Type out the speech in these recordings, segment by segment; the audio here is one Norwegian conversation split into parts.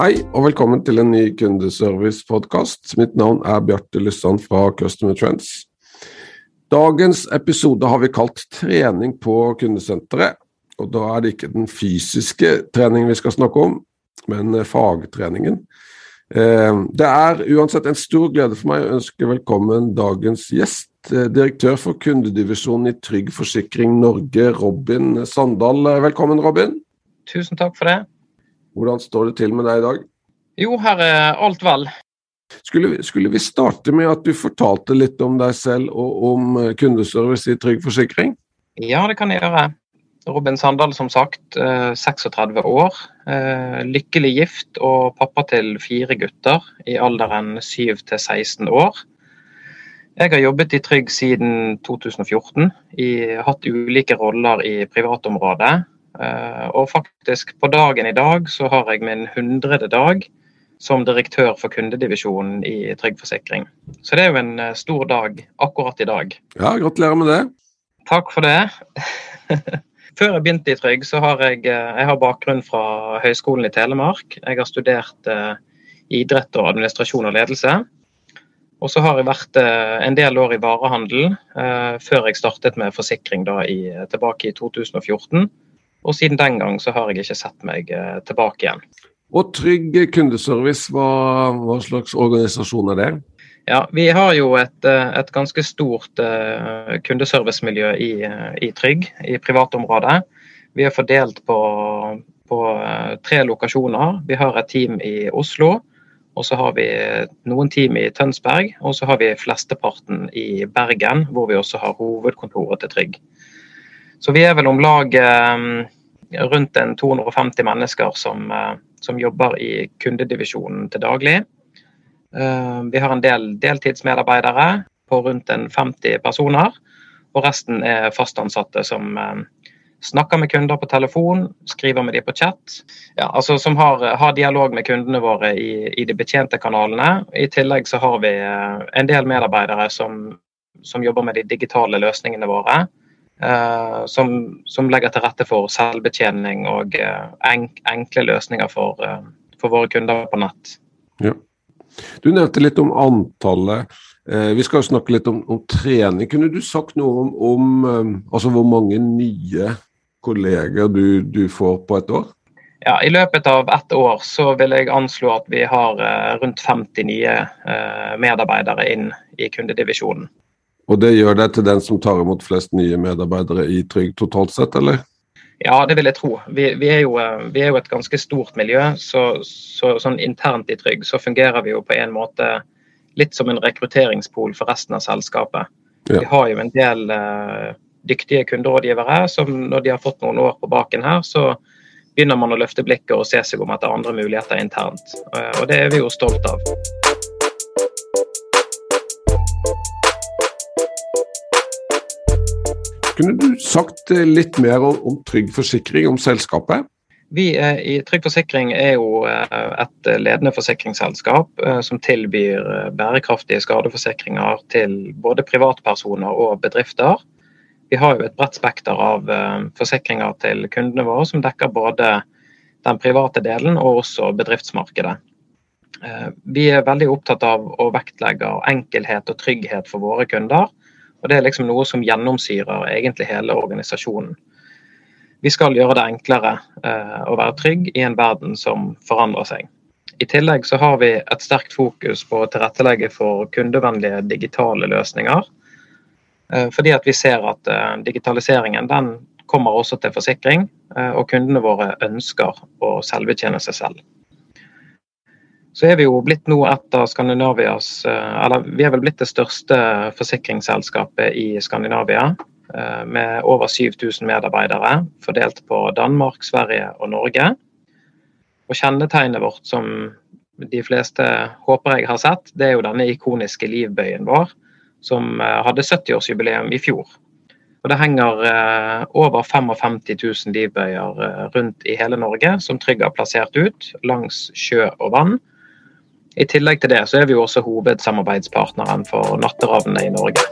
Hei og velkommen til en ny kundeservice-podkast. Mitt navn er Bjarte Lysand fra Customer Trends. Dagens episode har vi kalt 'Trening på kundesenteret'. Og da er det ikke den fysiske treningen vi skal snakke om, men fagtreningen. Eh, det er uansett en stor glede for meg å ønske velkommen dagens gjest, eh, direktør for kundedivisjonen i Trygg Forsikring Norge, Robin Sandal. Velkommen, Robin. Tusen takk for det. Hvordan står det til med deg i dag? Jo, her er alt vel. Skulle, skulle, vi starte med at du fortalte litt om deg selv og om eh, kundeservice i Trygg Forsikring? Ja, det kan jeg gjøre. Robin Sandal, som sagt, 36 eh, år. Eh, lykkelig gift og pappa til fire gutter i alderen 7 til 16 år. Jeg har jobbet i Trygg siden 2014. Jeg har hatt ulike roller i privatområdet. Eh, og faktisk på dagen i dag så har jeg min hundrede dag som direktør for kundedivisjonen i Trygg Forsikring. Så det er jo en eh, stor dag akkurat i dag. Ja, gratulerer med det. Takk for det. Før jeg begynte i Trygg, så har jeg, eh, jeg har bakgrunn fra Høgskolen i Telemark. Jeg har studert idrett og administrasjon og ledelse. Og så har jeg vært en del år i varehandel eh, før jeg startet med forsikring da i, tilbake i 2014. Og siden den gang så har jeg ikke sett meg eh, tilbake igjen. Og Trygg kundeservice, hva, hva, slags organisasjon er det? Ja, Vi har jo et, eh, et ganske stort uh, kundeservicemiljø i, i, Trygg, i privatområdet. Vi er fordelt på, på tre lokasjoner. Vi har et team i Oslo. Og så har vi noen team i Tønsberg, og så har vi flesteparten i Bergen, hvor vi også har hovedkontoret til Trygg. Så vi er vel om lag eh, rundt en 250 mennesker som, eh, som jobber i kundedivisjonen til daglig. Eh, vi har en del deltidsmedarbeidere på rundt en 50 personer. Og resten er fastansatte som snakker med kunder på telefon, skriver med dem på chat. Ja, altså Som har, har, dialog med kundene våre i, i, de betjente kanalene. I tillegg så har vi en del medarbeidere som, som jobber med de digitale løsningene våre. Uh, som, som, legger til rette for selvbetjening og uh, enk, enkle løsninger for, uh, for, våre kunder på nett. Ja. Du nevnte litt om antallet. vi skal jo snakke litt om, om, trening. Kunne du sagt noe om, om altså hvor mange nye kolleger du, du, får på et år? Ja, I løpet av ett år så vil jeg anslå at vi har rundt 50 nye medarbeidere inn i kundedivisjonen. Og det gjør deg til den som tar imot flest nye medarbeidere i Trygg totalt sett, eller? Ja, det vil jeg tro. Vi, vi, er, jo, vi er, jo, et ganske stort miljø. Så, så, sånn internt i Trygg så fungerer vi jo på en måte litt som en rekrutteringspol for resten av selskapet. Ja. Vi har jo en del uh, dyktige kunderådgivere som når de har fått noen år på baken her, så begynner man å løfte blikket og se seg om etter andre muligheter internt. Uh, og det er vi jo stolt av. Kunne du sagt eh, litt mer om, Trygg Forsikring, om selskapet? Vi i Trygg Forsikring er jo eh, et ledende forsikringsselskap eh, som tilbyr bærekraftige skadeforsikringer til både privatpersoner og bedrifter. Vi har jo et bredt spekter av forsikringer til kundene våre som dekker både den private delen og også bedriftsmarkedet. Vi er veldig opptatt av å vektlegge enkelhet og trygghet for våre kunder. Og Det er liksom noe som gjennomsyrer egentlig hele organisasjonen. Vi skal gjøre det enklere eh, å være trygg i en verden som forandrer seg. I tillegg så har vi et sterkt fokus på å tilrettelegge for kundevennlige digitale løsninger. Eh, fordi at vi ser at eh, digitaliseringen den kommer også til forsikring, eh, og kundene våre ønsker å selvbetjene seg selv så er vi jo blitt nå et av Skandinavias eh, Eller vi er vel blitt det største forsikringsselskapet i Skandinavia. eh, med over 7000 medarbeidere fordelt på Danmark, Sverige og Norge. Og Kjennetegnet vårt, som de fleste håper jeg har sett, det er jo denne ikoniske livbøyen vår, som eh, hadde 70-årsjubileum i fjor. Og Det henger over 55 000 livbøyer rundt i hele Norge som Trygg har plassert ut langs sjø og vann. I tillegg til det så er vi jo også hovedsamarbeidspartneren for Natteravnene i Norge.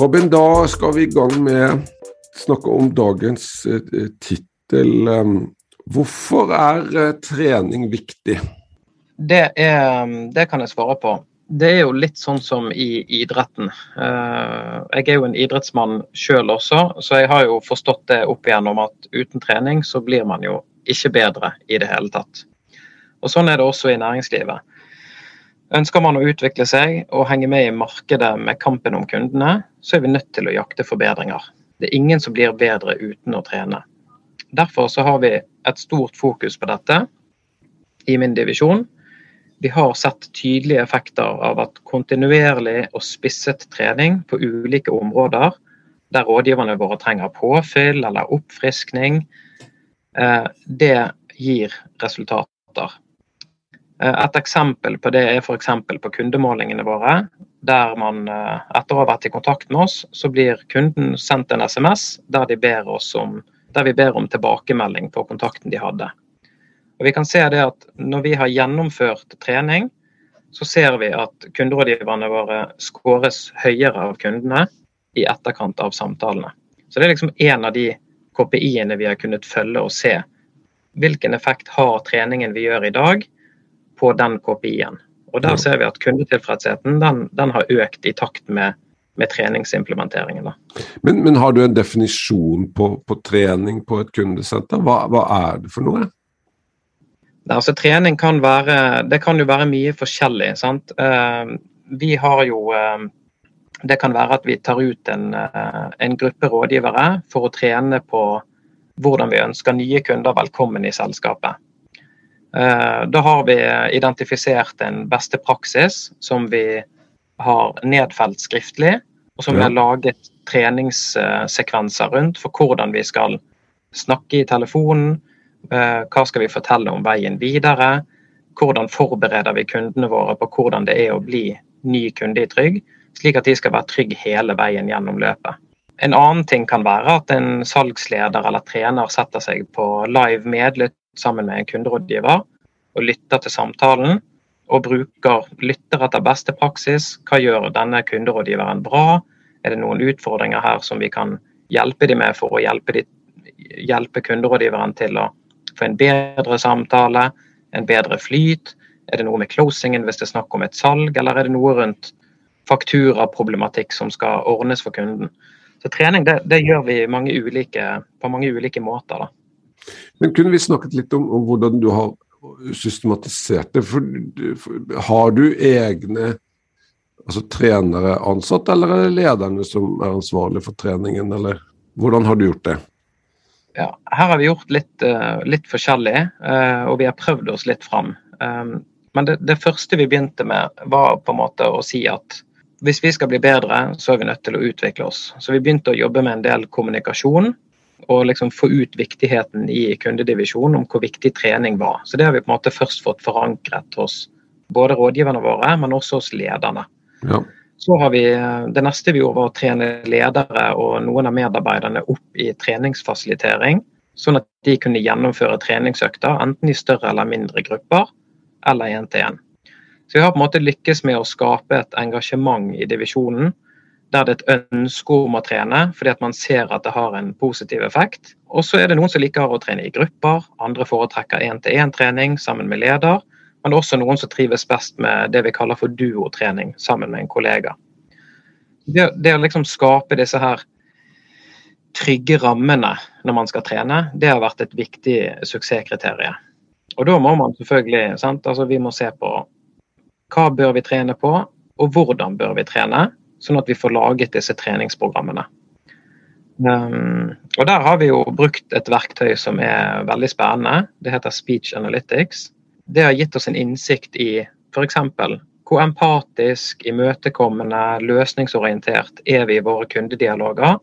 Robin, da skal vi i gang med å snakke om dagens eh, tittel. Hvorfor er eh, trening viktig? Det, er, det, kan jeg svare på. Det er jo litt sånn som i idretten. Eh, jeg er jo en idrettsmann sjøl også, så jeg har jo forstått det opp igjennom at uten trening så blir man jo ikke bedre i det hele tatt. Og Sånn er det også i næringslivet. Ønsker man å utvikle seg og henge med i markedet med kampen om kundene, så er vi nødt til å jakte forbedringer. Det er ingen som blir bedre uten å trene. Derfor så har vi et stort fokus på dette i min divisjon. Vi har sett tydelige effekter av at kontinuerlig og spisset trening på ulike områder, der rådgiverne våre trenger påfyll eller oppfriskning, eh, det gir resultater. Eh, et eksempel på det er f.eks. på kundemålingene våre. Der man eh, etter å ha vært i kontakt med oss, så blir kunden sendt en SMS der de ber om der vi ber om tilbakemelding på kontakten de hadde. Og vi kan se det at Når vi har gjennomført trening, så ser vi at kunderådgiverne våre skåres høyere av kundene i etterkant av samtalene. Så Det er liksom en av de KPI-ene vi har kunnet følge og se. Hvilken effekt har treningen vi gjør i dag på den KPI-en. Og Der ser vi at kundetilfredsheten den, den har økt i takt med med treningsimplementeringen. Men, men, har du en definisjon på, på trening på et kundesenter? Hva, hva, er det for noe? Altså, trening kan være Det kan jo være mye forskjellig. sant? Uh, vi har jo uh, Det kan være at vi tar ut en, uh, en, gruppe rådgivere for å trene på hvordan vi ønsker nye kunder velkommen i selskapet. Da har vi identifisert en beste praksis som vi har nedfelt skriftlig, og som vi har laget treningssekvenser rundt for hvordan vi skal snakke i telefonen, eh, hva skal vi fortelle om veien videre, hvordan forbereder vi kundene våre på hvordan det er å bli ny kunde i Trygg, slik at de skal være trygge hele veien gjennom løpet. En annen ting kan være at en salgsleder eller trener setter seg på live medlytt sammen med en kunderådgiver og lytter til samtalen og bruker lytter etter beste praksis. Hva gjør denne kunderådgiveren bra? Er det noen utfordringer her som vi kan hjelpe dem med for å hjelpe, de, hjelpe kunderådgiveren til å få en bedre samtale, en bedre flyt? Er det noe med closingen hvis det er snakk om et salg, eller er det noe rundt fakturaproblematikk som skal ordnes for kunden? Så Trening det, det gjør vi mange ulike, på mange ulike måter. Da. Men Kunne vi snakket litt om, om hvordan du har systematisert det. For, for, har du egne altså trenere ansatt, eller er det lederne som er ansvarlig for treningen, eller hvordan har du gjort det? Ja, her har vi gjort litt, uh, litt forskjellig, uh, og vi har prøvd oss litt fram. Um, men det, det, første vi begynte med, var på en måte å si at hvis vi skal bli bedre, så er vi nødt til å utvikle oss. Så vi begynte å jobbe med en del kommunikasjon og liksom få ut viktigheten i kundedivisjonen om hvor viktig trening var. Så Det har vi på en måte først fått forankret hos både rådgiverne våre, men også hos lederne. Ja. Så har vi, Det neste vi gjorde, var å trene ledere og noen av medarbeiderne opp i treningsfasilitering. Sånn at de kunne gjennomføre treningsøkter enten i større eller mindre grupper, eller én til én. Så vi har på en måte lykkes med å skape et engasjement i divisjonen der det er et ønske om å trene fordi at man ser at det har en positiv effekt. Og så er det noen som liker å trene i grupper, andre foretrekker én-til-én-trening sammen med leder. Men også noen som trives best med det vi kaller for duotrening sammen med en kollega. Det, det å liksom skape disse her trygge rammene når man skal trene, det har vært et viktig suksesskriterium. Og da må man selvfølgelig sant? Altså, vi må se på hva bør vi trene på, og hvordan bør vi trene sånn at vi får laget disse treningsprogrammene. Um, og Der har vi jo brukt et verktøy som er veldig spennende. Det heter Speech Analytics. Det har gitt oss en innsikt i f.eks. hvor empatisk, imøtekommende, løsningsorientert er vi i våre kundedialoger.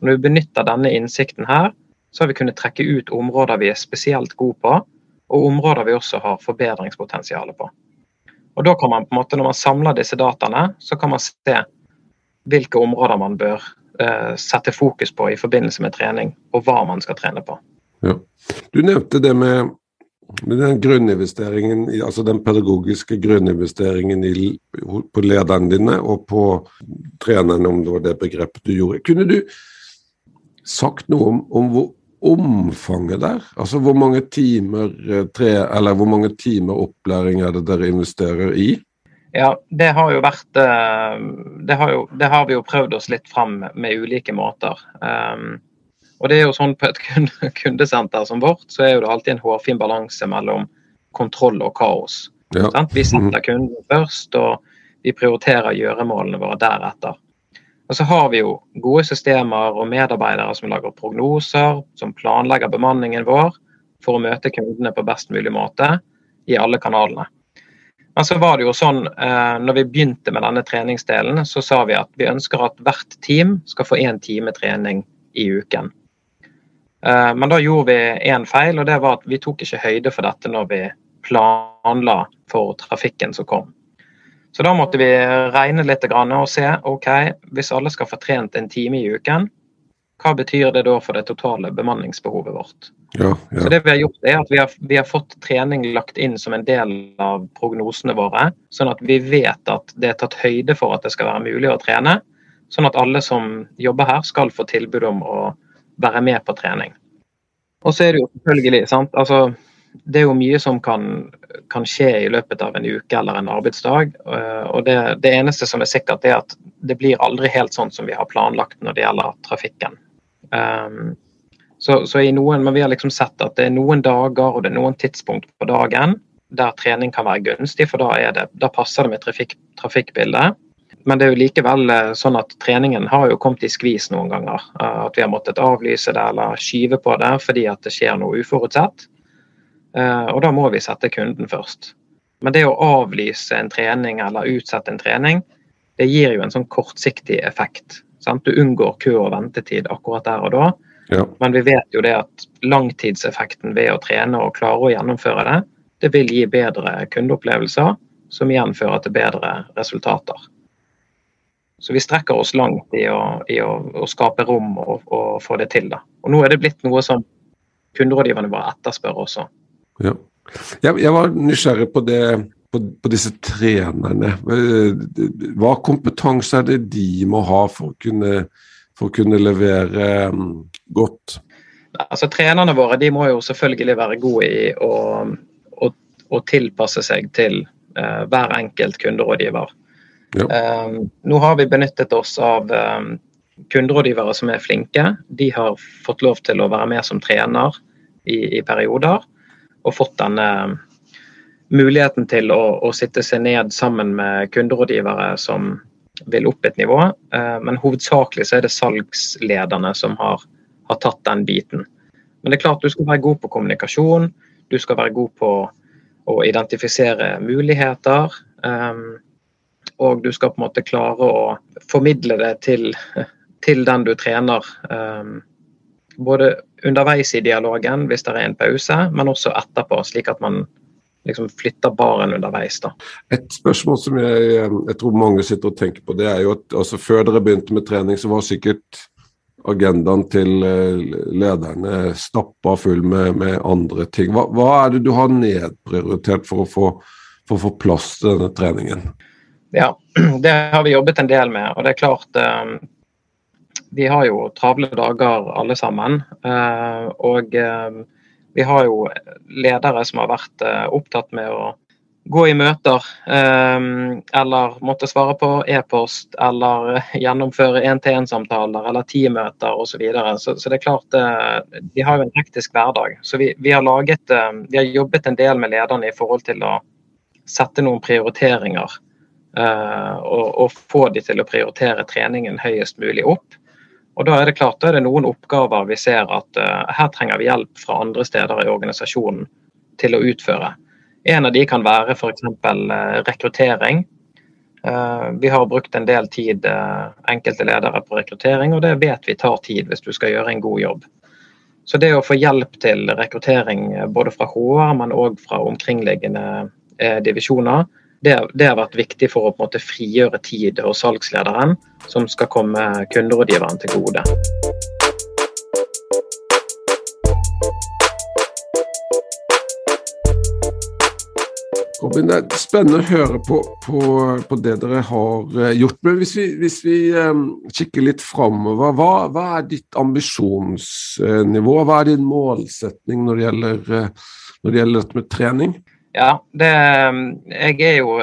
Når vi benytter denne innsikten her, så har vi kunnet trekke ut områder vi er spesielt gode på, og områder vi også har forbedringspotensial på. Og da kan man på en måte, Når man samler disse dataene, så kan man se hvilke områder man bør eh, sette fokus på i forbindelse med trening, og hva man skal trene på. Ja. Du nevnte det med, med den grunninvesteringen, altså den pedagogiske grunninvesteringen i, på lederne dine og på trenerne, om det var det begrepet du gjorde. Kunne du sagt noe om, om hvor omfanget der? Altså hvor mange timer eh, tre, eller hvor mange timer opplæring er det dere investerer i? Ja, det har jo vært eh, det har, jo, det har vi jo prøvd oss litt fram med ulike måter. Um, og det er jo sånn På et kundesenter som vårt, så er jo det alltid en hårfin balanse mellom kontroll og kaos. Ja. Vi setter kunden først, og vi prioriterer gjøremålene våre deretter. Og så har vi jo gode systemer og medarbeidere som lager prognoser, som planlegger bemanningen vår for å møte kundene på best mulig måte i alle kanalene. Men så var det jo sånn, eh, når vi begynte med denne treningsdelen, så sa vi at vi ønsker at hvert team skal få én time trening i uken. Eh, men da gjorde vi én feil, og det var at vi tok ikke høyde for dette når vi planla for trafikken som kom. Så da måtte vi regne litt og se ok, hvis alle skal få trent en time i uken, hva betyr det da for det totale bemanningsbehovet vårt? Ja, ja. Så det Vi har gjort er at vi har, vi har, fått trening lagt inn som en del av prognosene våre, sånn at vi vet at det er tatt høyde for at det skal være mulig å trene. Sånn at alle som jobber her, skal få tilbud om å være med på trening. Og så er det jo selvfølgelig, sant altså det er jo mye som kan, kan, skje i løpet av en uke eller en arbeidsdag. Eh, og det, det, eneste som er sikkert, er at det blir aldri helt sånn som vi har planlagt når det gjelder trafikken. Um, så, så, i noen, men vi har liksom sett at det er noen dager og det er noen tidspunkt på dagen der trening kan være gunstig, for da, det, da passer det med trafikk, trafikkbildet. Men det er jo likevel eh, sånn at treningen har jo kommet i skvis noen ganger. Eh, at vi har måttet avlyse det eller skyve på det fordi at det skjer noe uforutsett. Eh, og da må vi sette kunden først. Men det å avlyse en trening eller utsette en trening, det gir jo en sånn kortsiktig effekt. Sant? Du unngår kø og ventetid akkurat der og da. Ja. Men vi vet jo det at langtidseffekten ved å trene og klare å gjennomføre det, det vil gi bedre kundeopplevelser, som igjen fører til bedre resultater. Så vi strekker oss langt i å, i å, å skape rom og, og, få det til. Da. Og nå er det blitt noe som kunderådgiverne bare etterspør også. Ja. Jeg, jeg, var nysgjerrig på det på, på, disse trenerne. Hva kompetanse er det de må ha for å kunne, for å kunne levere um, godt? Altså, trenerne våre de må jo selvfølgelig være gode i å, å, å tilpasse seg til uh, hver enkelt kunderådgiver. Um, nå har vi benyttet oss av um, kunderådgivere som er flinke. De har fått lov til å være med som trener i, i perioder og fått denne muligheten til å, å, sitte seg ned sammen med kunderådgivere som vil opp et nivå. Men hovedsakelig så er det salgslederne som har, har, tatt den biten. Men det er klart du skal være god på kommunikasjon, du skal være god på å identifisere muligheter. Eh, og du skal på en måte klare å formidle det til, til den du trener. Um, både underveis i dialogen hvis det er en pause, men også etterpå, slik at man liksom flytter baren underveis. da. Et spørsmål som jeg, jeg, tror mange sitter og tenker på, det er jo at altså, før dere begynte med trening, så var sikkert agendaen til eh, lederne stappa full med, med andre ting. Hva, hva, er det du har nedprioritert for å få, for å få plass til denne treningen? Ja, det har vi jobbet en del med. og det er klart eh, vi har jo travle dager alle sammen. Eh, og eh, vi har jo ledere som har vært opptatt med å gå i møter, eller måtte svare på e-post, eller gjennomføre én-til-én-samtaler eller teammøter osv. Så, videre. så Så det er klart, de har jo en hektisk hverdag. Så vi, vi, har laget, vi har jobbet en del med lederne i forhold til å sette noen prioriteringer. Og, og få de til å prioritere treningen høyest mulig opp. Og Da er det klart, da er det noen oppgaver vi ser at uh, her trenger vi hjelp fra andre steder i organisasjonen til å utføre. En av de kan være f.eks. rekruttering. Vi har brukt en del tid, enkelte ledere, på rekruttering, og det vet vi tar tid hvis du skal gjøre en god jobb. Så det å få hjelp til rekruttering både fra HR, men òg fra omkringliggende divisjoner, det, det, har vært viktig for å på en måte frigjøre tid hos salgslederen, som skal komme kunderådgiveren til gode. Robin, Det er spennende å høre på, på, på det dere har eh, gjort. Men hvis vi, hvis vi um, kikker litt framover, hva, hva, er ditt ambisjonsnivå? Hva er din målsetning når det gjelder, eh, når det gjelder dette med trening? Ja, det, jeg er jo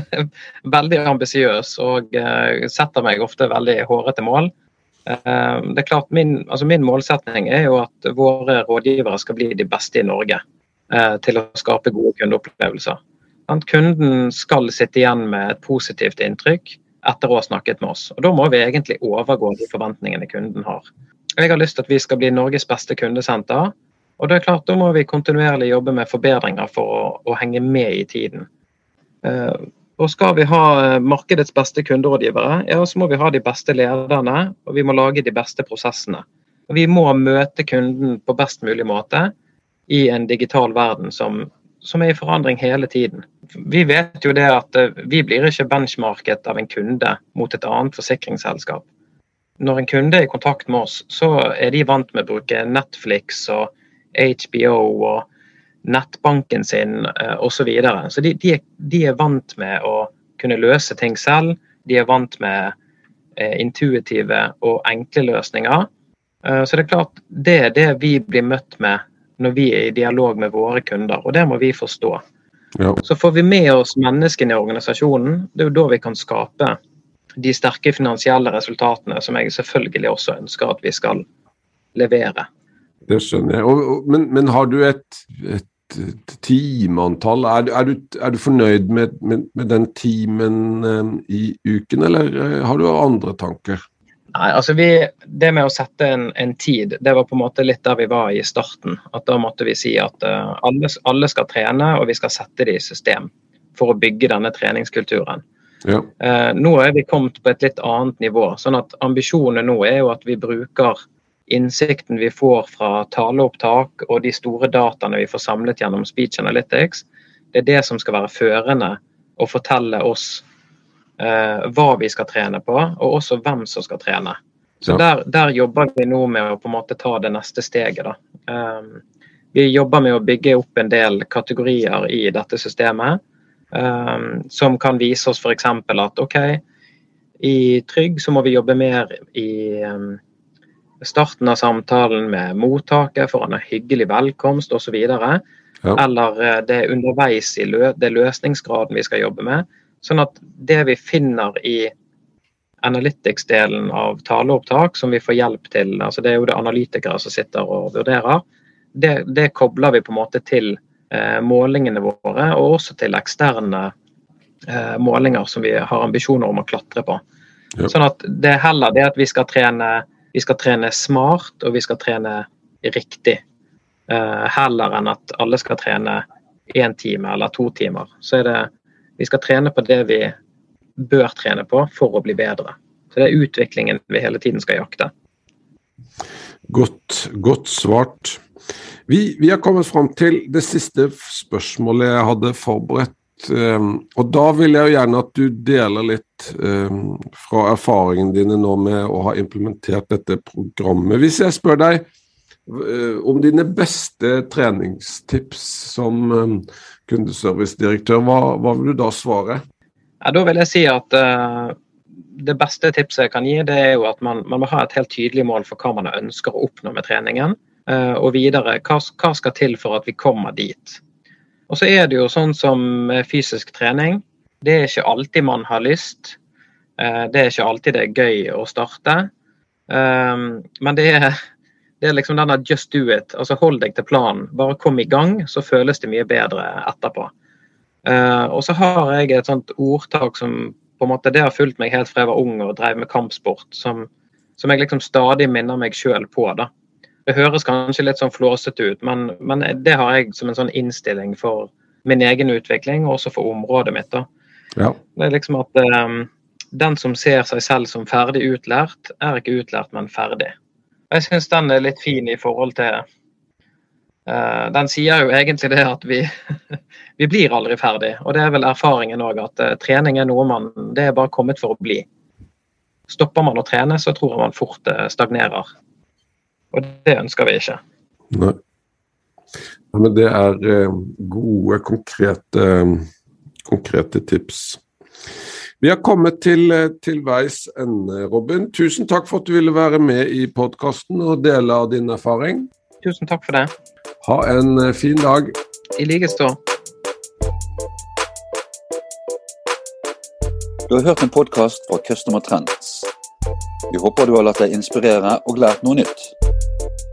veldig ambisiøs og eh, setter meg ofte veldig hårete mål. Eh, det er klart min, altså min målsetning er jo at våre rådgivere skal bli de beste i Norge eh, til å skape gode kundeopplevelser. Kunden skal sitte igjen med et positivt inntrykk etter å ha snakket med oss. Og Da må vi egentlig overgå de forventningene kunden har. Jeg har lyst til at vi skal bli Norges beste kundesenter og det er klart, Da må vi kontinuerlig jobbe med forbedringer for å, å henge med i tiden. Eh, og Skal vi ha eh, markedets beste kunderådgivere, ja, så må vi ha de beste lederne og vi må lage de beste prosessene. Og Vi må møte kunden på best mulig måte i en digital verden som, som er i forandring hele tiden. Vi vet jo det at eh, vi blir ikke benchmarket av en kunde mot et annet forsikringsselskap. Når en kunde er i kontakt med oss, så er de vant med å bruke Netflix og HBO og nettbanken sin uh, osv. Så, videre. så de, de, de, er vant med å kunne løse ting selv. De er vant med uh, intuitive og enkle løsninger. Uh, så det er klart, det er det vi blir møtt med når vi er i dialog med våre kunder, og det må vi forstå. Ja. Så får vi med oss menneskene i organisasjonen, det er jo da vi kan skape de sterke finansielle resultatene som jeg selvfølgelig også ønsker at vi skal levere. Det skjønner jeg. Og, og, men, men, har du et, et, et timeantall? Er, er, er, du fornøyd med, med, med den timen um, i uken, eller uh, har du andre tanker? Nei, altså vi, Det med å sette en, en, tid, det var på en måte litt der vi var i starten. At Da måtte vi si at uh, alle, alle, skal trene, og vi skal sette det i system for å bygge denne treningskulturen. Ja. Uh, nå er vi kommet på et litt annet nivå. sånn at Ambisjonen nå er jo at vi bruker innsikten vi får fra taleopptak og de store dataene vi får samlet gjennom Speech Analytics, det er det som skal være førende og fortelle oss eh, hva vi skal trene på, og også hvem som skal trene. Så ja. der, der, jobber vi nå med å på en måte ta det neste steget. Um, vi jobber med å bygge opp en del kategorier i dette systemet um, som kan vise oss f.eks. at OK, i Trygg så må vi jobbe mer i um, starten av samtalen med mottaket for en hyggelig velkomst osv. Ja. Eller eh, det er underveis i lø det løsningsgraden vi skal jobbe med. Sånn at det vi finner i analytics-delen av taleopptak, som vi får hjelp til, altså det er jo det analytikere som sitter og vurderer, det, det kobler vi på en måte til eh, målingene våre, og også til eksterne eh, målinger som vi har ambisjoner om å klatre på. Ja. Sånn at det er heller det at vi skal trene vi skal trene smart, og vi skal trene riktig. Uh, heller enn at alle skal trene én time eller to timer. Så er det Vi skal trene på det vi bør trene på for å bli bedre. Så det er utviklingen vi hele tiden skal jakte. Godt, godt svart. Vi, vi har kommet fram til det siste spørsmålet jeg hadde forberedt og da vil jeg jo gjerne at du deler litt um, fra erfaringene dine nå med å ha implementert dette programmet. Hvis jeg spør deg uh, om dine beste treningstips som um, kundeservicedirektør, hva, hva, vil du da svare? Ja, da vil jeg si at uh, det beste tipset jeg kan gi, det er jo at man, man, må ha et helt tydelig mål for hva man ønsker å oppnå med treningen. Uh, og videre, hva, hva skal til for at vi kommer dit? Og så er det jo sånn som fysisk trening. Det er ikke alltid man har lyst. Eh, det er ikke alltid det er gøy å starte. Ehm, men det er, det er liksom denne just do it. Altså hold deg til planen. Bare kom i gang, så føles det mye bedre etterpå. Eh, og så har jeg et sånt ordtak som på en måte det har fulgt meg helt fra jeg var ung og drev med kampsport, som, som jeg liksom stadig minner meg sjøl på. da. Det høres kanskje litt sånn flåsete ut, men, men, det har jeg som en sånn innstilling for min egen utvikling, og også for området mitt. da. Ja. Det er liksom at um, den som ser seg selv som ferdig utlært, er ikke utlært, men ferdig. Jeg syns den er litt fin i forhold til uh, Den sier jo egentlig det at vi, vi blir aldri ferdig. Og det er vel erfaringen òg, at uh, trening er noe man Det er bare kommet for å bli. Stopper man å trene, så tror jeg man fort uh, stagnerer. Og det ønsker vi ikke. Nei. Ja, men det er gode, konkrete, konkrete tips. Vi har kommet til, til veis ende, Robin. Tusen takk for at du ville være med i podkasten og dele av din erfaring. Tusen takk for det. Ha en fin dag. I likestå. Du har hørt en podkast fra Customer Trends. Vi håper du har latt deg inspirere og lært noe nytt.